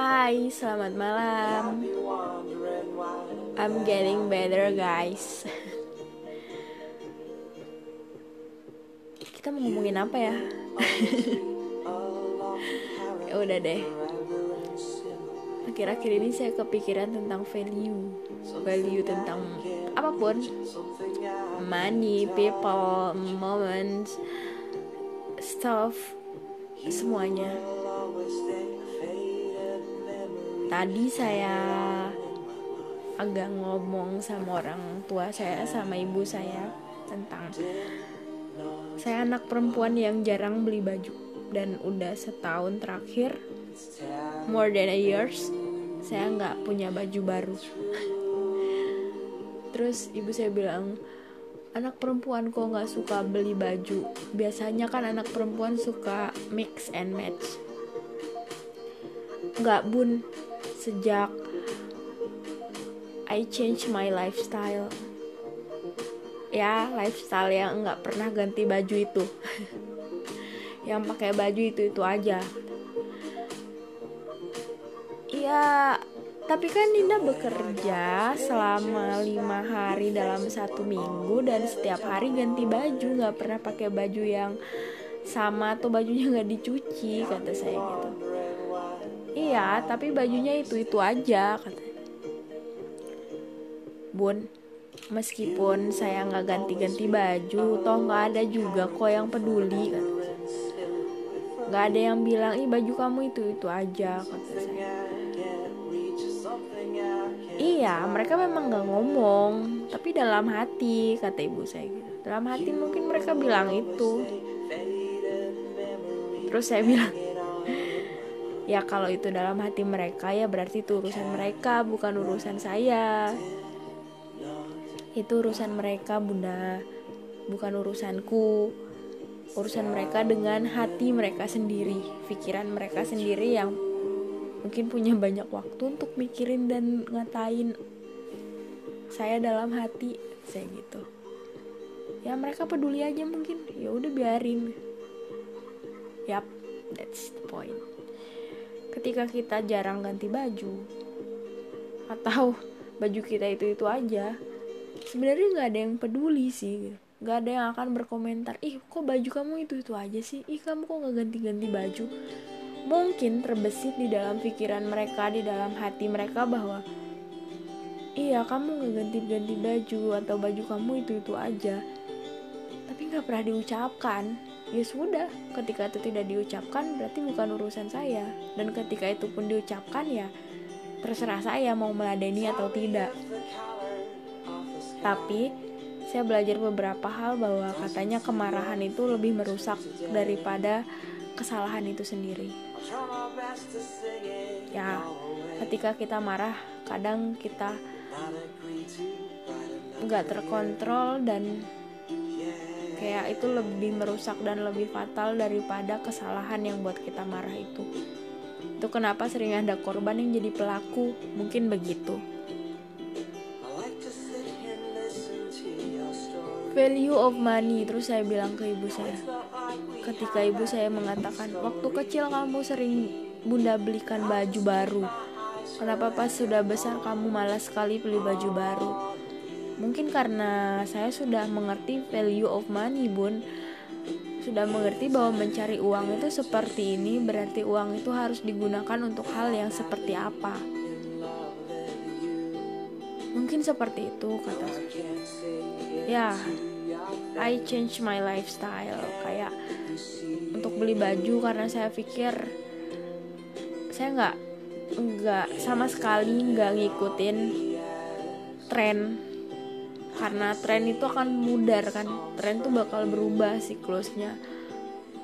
Hai, selamat malam. I'm getting better, guys. Kita mau ngomongin apa ya? ya udah deh. Akhir-akhir ini saya kepikiran tentang value, value tentang apa pun, money, people, moments, stuff, semuanya tadi saya agak ngomong sama orang tua saya sama ibu saya tentang saya anak perempuan yang jarang beli baju. Dan udah setahun terakhir more than a years saya nggak punya baju baru. Terus ibu saya bilang anak perempuan kok nggak suka beli baju? Biasanya kan anak perempuan suka mix and match. Nggak bun sejak I change my lifestyle. Ya lifestyle yang nggak pernah ganti baju itu. Yang pakai baju itu itu aja. Iya tapi kan Dinda bekerja selama lima hari dalam satu minggu dan setiap hari ganti baju nggak pernah pakai baju yang sama atau bajunya nggak dicuci kata saya gitu iya tapi bajunya itu itu aja katanya. Bun meskipun saya nggak ganti-ganti baju toh nggak ada juga kok yang peduli nggak ada yang bilang ih baju kamu itu itu aja kata saya iya mereka memang nggak ngomong tapi dalam hati kata ibu saya gitu. Dalam hati mungkin mereka bilang itu. Terus saya bilang ya kalau itu dalam hati mereka ya berarti itu urusan mereka bukan urusan saya. Itu urusan mereka bunda. Bukan urusanku. Urusan mereka dengan hati mereka sendiri pikiran mereka sendiri yang mungkin punya banyak waktu untuk mikirin dan ngatain saya dalam hati saya gitu. Ya mereka peduli aja mungkin. Ya udah biarin. Yap that's the point ketika kita jarang ganti baju. Atau baju kita itu itu aja. Sebenarnya nggak ada yang peduli sih. Nggak ada yang akan berkomentar ih kok baju kamu itu itu aja sih? Ih kamu kok nggak ganti-ganti baju? Mungkin terbesit di dalam pikiran mereka di dalam hati mereka bahwa iya kamu nggak ganti-ganti baju atau baju kamu itu itu aja. Tapi nggak pernah diucapkan ya sudah ketika itu tidak diucapkan berarti bukan urusan saya. Dan ketika itu pun diucapkan ya terserah saya mau meladeni atau tidak. Tapi saya belajar beberapa hal bahwa katanya kemarahan itu lebih merusak daripada kesalahan itu sendiri. Ya ketika kita marah kadang kita nggak terkontrol dan kayak itu lebih merusak dan lebih fatal daripada kesalahan yang buat kita marah itu. Itu kenapa sering ada korban yang jadi pelaku. Mungkin begitu. Value of money terus saya bilang ke ibu saya. Ketika ibu saya mengatakan waktu kecil kamu sering bunda belikan baju baru. Kenapa pas sudah besar kamu malas sekali beli baju baru mungkin karena saya sudah mengerti value of money bun. Sudah mengerti bahwa mencari uang itu seperti ini berarti uang itu harus digunakan untuk hal yang seperti apa. Mungkin seperti itu kata ya I change my lifestyle. Kayak untuk beli baju karena saya pikir saya nggak nggak sama sekali nggak ngikutin tren karena tren itu akan mudar kan. Tren tuh bakal berubah siklusnya.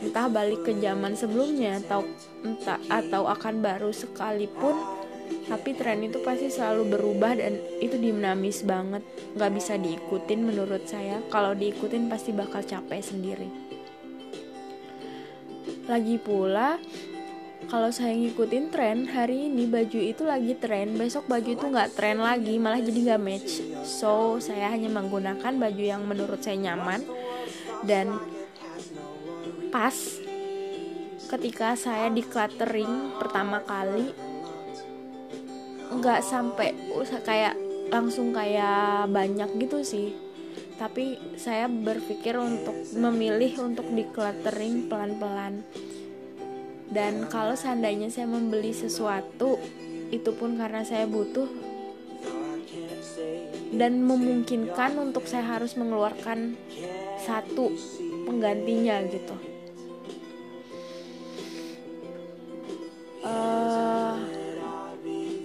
Entah balik ke zaman sebelumnya atau entah atau akan baru sekalipun tapi tren itu pasti selalu berubah dan itu dinamis banget. Nggak bisa diikutin menurut saya. Kalau diikutin pasti bakal capek sendiri. Lagi pula kalau saya ngikutin tren hari ini baju itu lagi tren besok baju itu nggak tren lagi malah jadi nggak match. So saya hanya menggunakan baju yang menurut saya nyaman. Dan pas ketika saya di cluttering pertama kali nggak sampai kayak langsung kayak banyak gitu sih. Tapi saya berpikir untuk memilih untuk decluttering pelan-pelan dan kalau seandainya saya membeli sesuatu itu pun karena saya butuh. Dan memungkinkan untuk saya harus mengeluarkan satu penggantinya gitu. Uh,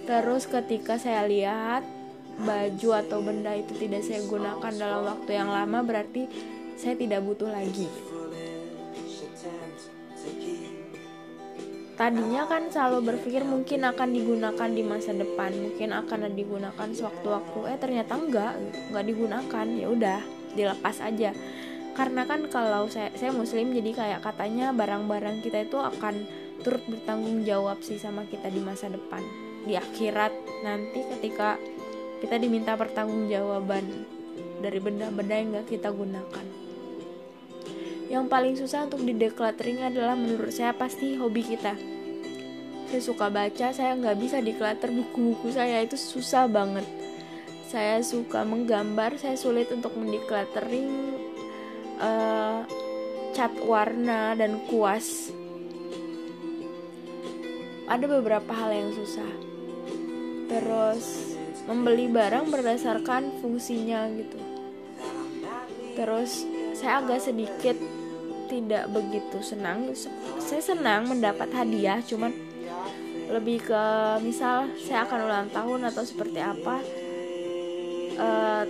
terus ketika saya lihat baju atau benda itu tidak saya gunakan dalam waktu yang lama berarti saya tidak butuh lagi tadinya kan selalu berpikir mungkin akan digunakan di masa depan mungkin akan digunakan sewaktu-waktu. Eh ternyata enggak enggak digunakan. Ya udah dilepas aja. Karena kan kalau saya saya muslim jadi kayak katanya barang-barang kita itu akan turut bertanggung jawab sih sama kita di masa depan. Di akhirat nanti ketika kita diminta pertanggungjawaban dari benda-benda yang gak kita gunakan yang paling susah untuk didecluttering adalah menurut saya pasti hobi kita. Saya suka baca saya nggak bisa declutter buku-buku saya itu susah banget. Saya suka menggambar saya sulit untuk mendecluttering uh, cat warna dan kuas. Ada beberapa hal yang susah. Terus membeli barang berdasarkan fungsinya gitu. Terus saya agak sedikit tidak begitu senang. Saya senang mendapat hadiah cuman lebih ke misal saya akan ulang tahun atau seperti apa uh,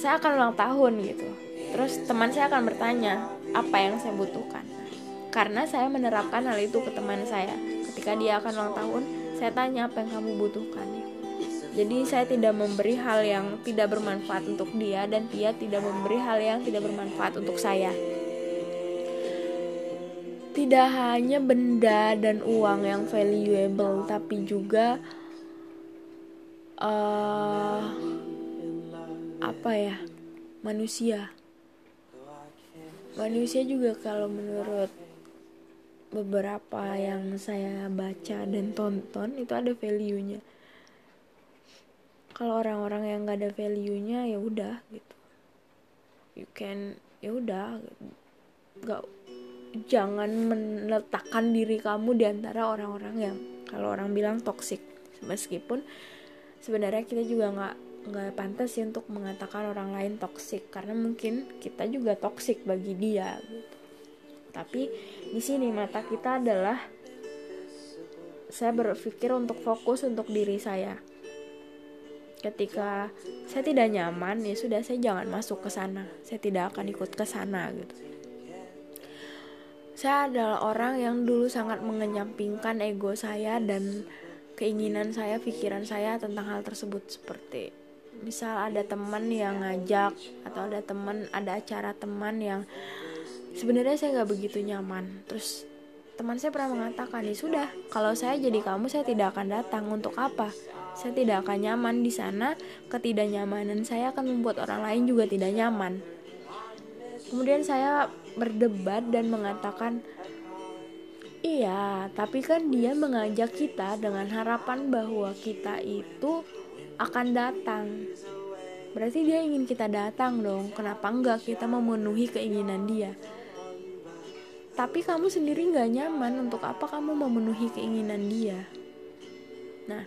saya akan ulang tahun gitu. Terus teman saya akan bertanya apa yang saya butuhkan? Karena saya menerapkan hal itu ke teman saya. Ketika dia akan ulang tahun saya tanya apa yang kamu butuhkan? Jadi saya tidak memberi hal yang tidak bermanfaat untuk dia dan dia tidak memberi hal yang tidak bermanfaat untuk saya tidak hanya benda dan uang yang valuable tapi juga uh, apa ya manusia. Manusia juga kalau menurut beberapa yang saya baca dan tonton itu ada value-nya. Kalau orang-orang yang gak ada value-nya ya udah gitu. You can ya udah gak jangan meletakkan diri kamu di antara orang-orang yang kalau orang bilang toksik meskipun sebenarnya kita juga nggak nggak pantas sih untuk mengatakan orang lain toksik karena mungkin kita juga toksik bagi dia gitu. tapi di sini mata kita adalah saya berpikir untuk fokus untuk diri saya. Ketika saya tidak nyaman ya sudah saya jangan masuk ke sana. Saya tidak akan ikut ke sana gitu saya adalah orang yang dulu sangat mengenyampingkan ego saya dan keinginan saya, pikiran saya tentang hal tersebut seperti misal ada teman yang ngajak atau ada teman ada acara teman yang sebenarnya saya nggak begitu nyaman. Terus teman saya pernah mengatakan ya sudah kalau saya jadi kamu saya tidak akan datang. Untuk apa? Saya tidak akan nyaman di sana. Ketidaknyamanan saya akan membuat orang lain juga tidak nyaman. Kemudian saya berdebat dan mengatakan Iya, tapi kan dia mengajak kita dengan harapan bahwa kita itu akan datang. Berarti dia ingin kita datang dong. Kenapa enggak kita memenuhi keinginan dia? Tapi kamu sendiri nggak nyaman. Untuk apa kamu memenuhi keinginan dia? Nah,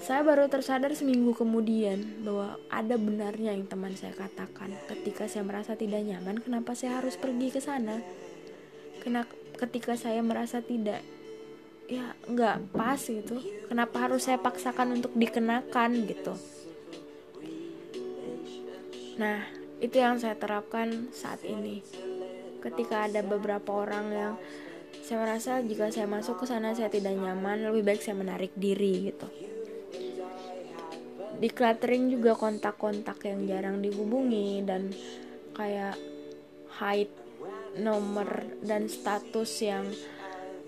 saya baru tersadar seminggu kemudian bahwa ada benarnya yang teman saya katakan. Ketika saya merasa tidak nyaman, kenapa saya harus pergi ke sana? Kena, ketika saya merasa tidak ya nggak pas gitu, kenapa harus saya paksakan untuk dikenakan gitu? Nah, itu yang saya terapkan saat ini. Ketika ada beberapa orang yang saya merasa jika saya masuk ke sana saya tidak nyaman, lebih baik saya menarik diri gitu decluttering juga kontak-kontak yang jarang dihubungi dan kayak hide nomor dan status yang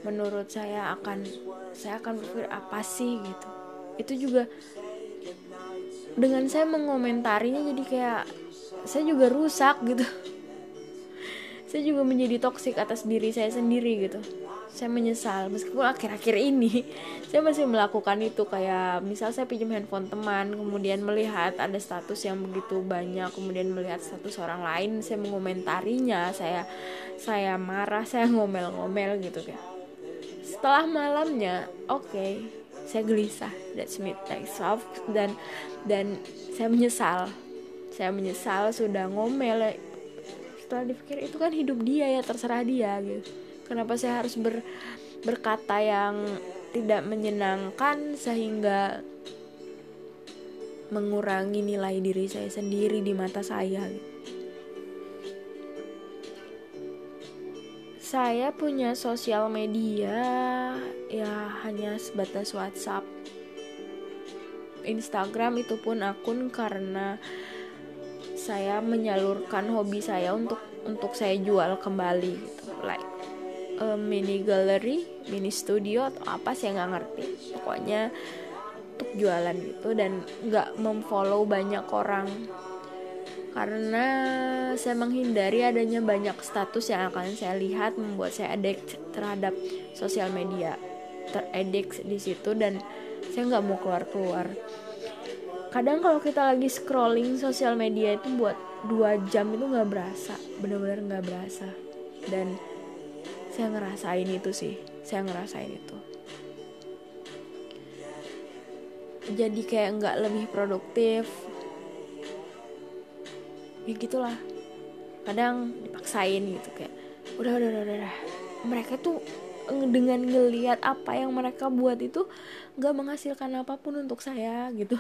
menurut saya akan saya akan berpikir apa sih? gitu. Itu juga dengan saya mengomentarinya jadi kayak saya juga rusak gitu. Saya juga menjadi toksik atas diri saya sendiri gitu saya menyesal meskipun akhir-akhir ini saya masih melakukan itu kayak misal saya pinjam handphone teman kemudian melihat ada status yang begitu banyak kemudian melihat status orang lain saya mengomentarinya saya saya marah saya ngomel-ngomel gitu kan setelah malamnya oke okay, saya gelisah. That's midnight soft dan dan saya menyesal. Saya menyesal sudah ngomel. Setelah dipikir itu kan hidup dia ya terserah dia gitu kenapa saya harus ber, berkata yang tidak menyenangkan sehingga mengurangi nilai diri saya sendiri di mata saya? Saya punya sosial media ya hanya sebatas WhatsApp. Instagram itu pun akun karena saya menyalurkan hobi saya untuk untuk saya jual kembali gitu. Like uh, mini gallery mini studio atau apa sih nggak ngerti. Pokoknya untuk jualan gitu dan nggak memfollow banyak orang. Karena saya menghindari adanya banyak status yang akan saya lihat membuat saya addict terhadap sosial media teredik di situ dan saya nggak mau keluar keluar kadang kalau kita lagi scrolling sosial media itu buat dua jam itu nggak berasa benar-benar nggak berasa. Dan saya ngerasain itu sih. Saya ngerasain itu. Jadi kayak nggak lebih produktif. Ya gitulah. Kadang dipaksain gitu kayak udah udah udah, udah. mereka tuh dengan ngelihat apa yang mereka buat itu nggak menghasilkan apa pun untuk saya gitu.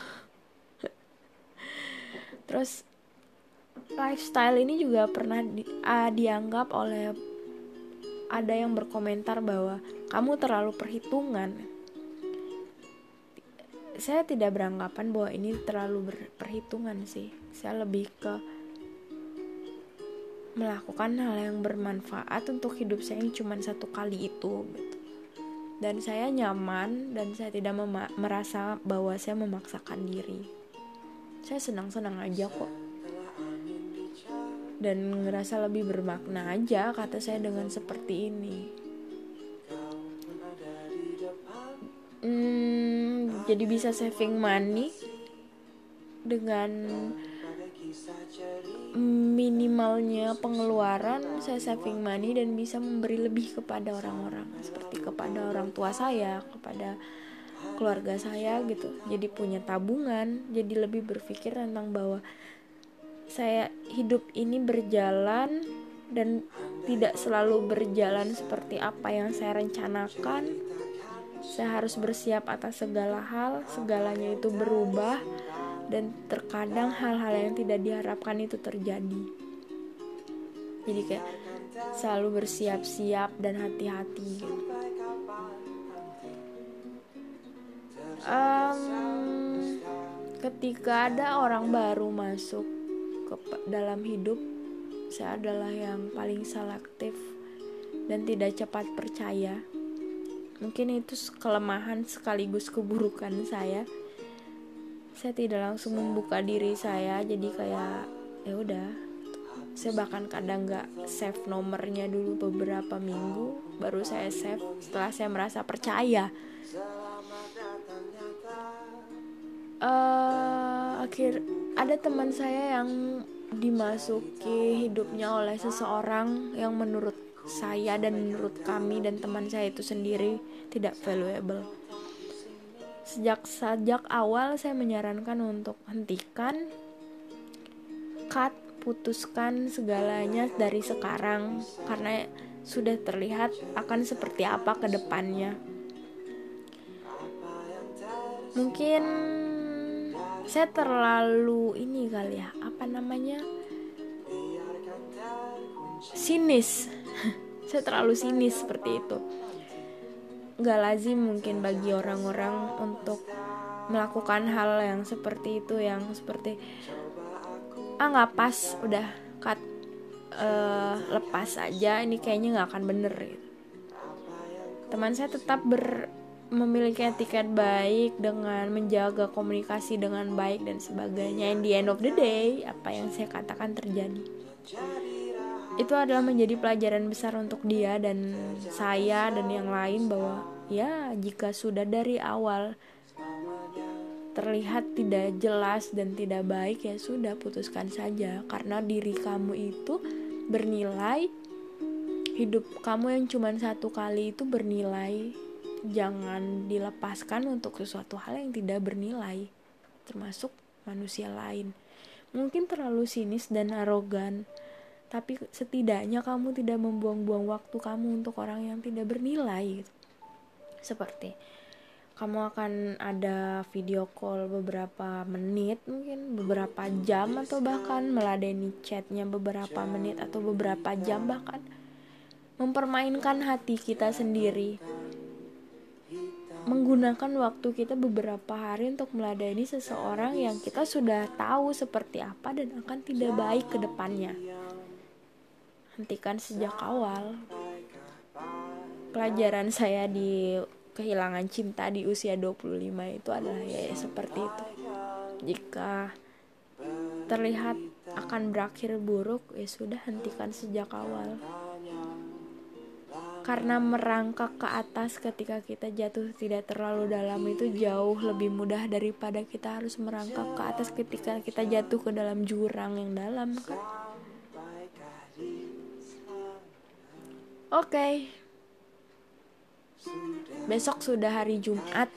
Terus lifestyle ini juga pernah di, uh, dianggap oleh ada yang berkomentar bahwa kamu terlalu perhitungan. Saya tidak beranggapan bahwa ini terlalu berperhitungan sih. Saya lebih ke melakukan hal yang bermanfaat untuk hidup saya yang cuma satu kali itu gitu. Dan saya nyaman dan saya tidak merasa bahwa saya memaksakan diri. Saya senang-senang aja kok dan ngerasa lebih bermakna aja kata saya dengan seperti ini. Hmm, jadi bisa saving money dengan minimalnya pengeluaran saya saving money dan bisa memberi lebih kepada orang-orang seperti kepada orang tua saya kepada keluarga saya gitu. Jadi punya tabungan jadi lebih berpikir tentang bahwa saya hidup ini berjalan dan tidak selalu berjalan seperti apa yang saya rencanakan. Saya harus bersiap atas segala hal, segalanya itu berubah dan terkadang hal-hal yang tidak diharapkan itu terjadi. Jadi kayak selalu bersiap-siap dan hati-hati. Um, ketika ada orang baru masuk dalam hidup saya adalah yang paling selektif dan tidak cepat percaya. Mungkin itu kelemahan sekaligus keburukan saya. Saya tidak langsung membuka diri saya jadi kayak ya udah. Saya bahkan kadang nggak save nomornya dulu beberapa minggu baru saya save setelah saya merasa percaya. Uh, akhir ada teman saya yang dimasuki hidupnya oleh seseorang yang menurut saya dan menurut kami dan teman saya itu sendiri tidak valuable. Sejak sejak awal saya menyarankan untuk hentikan, cut, putuskan segalanya dari sekarang karena sudah terlihat akan seperti apa ke depannya. Mungkin saya terlalu ini kali ya apa namanya? Sinis. Saya terlalu sinis seperti itu. Nggak lazim mungkin bagi orang-orang untuk melakukan hal yang seperti itu yang seperti ah nggak pas udah cut uh, lepas aja ini kayaknya nggak akan bener gitu. teman saya tetap ber memiliki etiket baik dengan menjaga komunikasi dengan baik dan sebagainya. And the end of the day apa yang saya katakan terjadi. Itu adalah menjadi pelajaran besar untuk dia dan saya dan yang lain bahwa ya jika sudah dari awal terlihat tidak jelas dan tidak baik ya sudah putuskan saja. Karena diri kamu itu bernilai hidup kamu yang cuma satu kali itu bernilai jangan dilepaskan untuk sesuatu hal yang tidak bernilai termasuk manusia lain. Mungkin terlalu sinis dan arogan tapi setidaknya kamu tidak membuang-buang waktu kamu untuk orang yang tidak bernilai. Seperti kamu akan ada video call beberapa menit mungkin beberapa jam atau bahkan meladeni chatnya beberapa menit atau beberapa jam bahkan mempermainkan hati kita sendiri menggunakan waktu kita beberapa hari untuk meladeni seseorang yang kita sudah tahu seperti apa dan akan tidak baik ke depannya hentikan sejak awal pelajaran saya di kehilangan cinta di usia 25 itu adalah ya seperti itu. Jika terlihat akan berakhir buruk, ya sudah hentikan sejak awal. Karena merangkak ke atas ketika kita jatuh tidak terlalu dalam itu jauh lebih mudah daripada kita harus merangkak ke atas ketika kita jatuh ke dalam jurang yang dalam kan. Oke. Okay. Besok sudah hari Jumat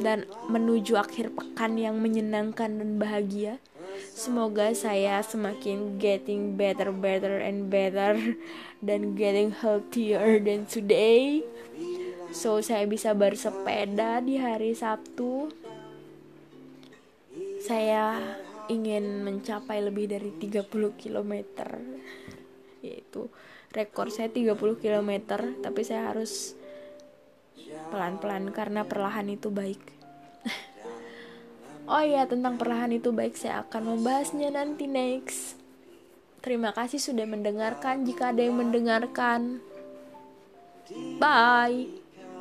dan menuju akhir pekan yang menyenangkan dan bahagia. Semoga saya semakin getting better, better and better dan getting healthier than today. So saya bisa bersepeda di hari Sabtu. Saya ingin mencapai lebih dari 30 km yaitu rekor saya 30 km tapi saya harus pelan-pelan karena perlahan itu baik. Oh iya, tentang perlahan itu baik saya akan membahasnya nanti next. Terima kasih sudah mendengarkan. Jika ada yang mendengarkan, bye.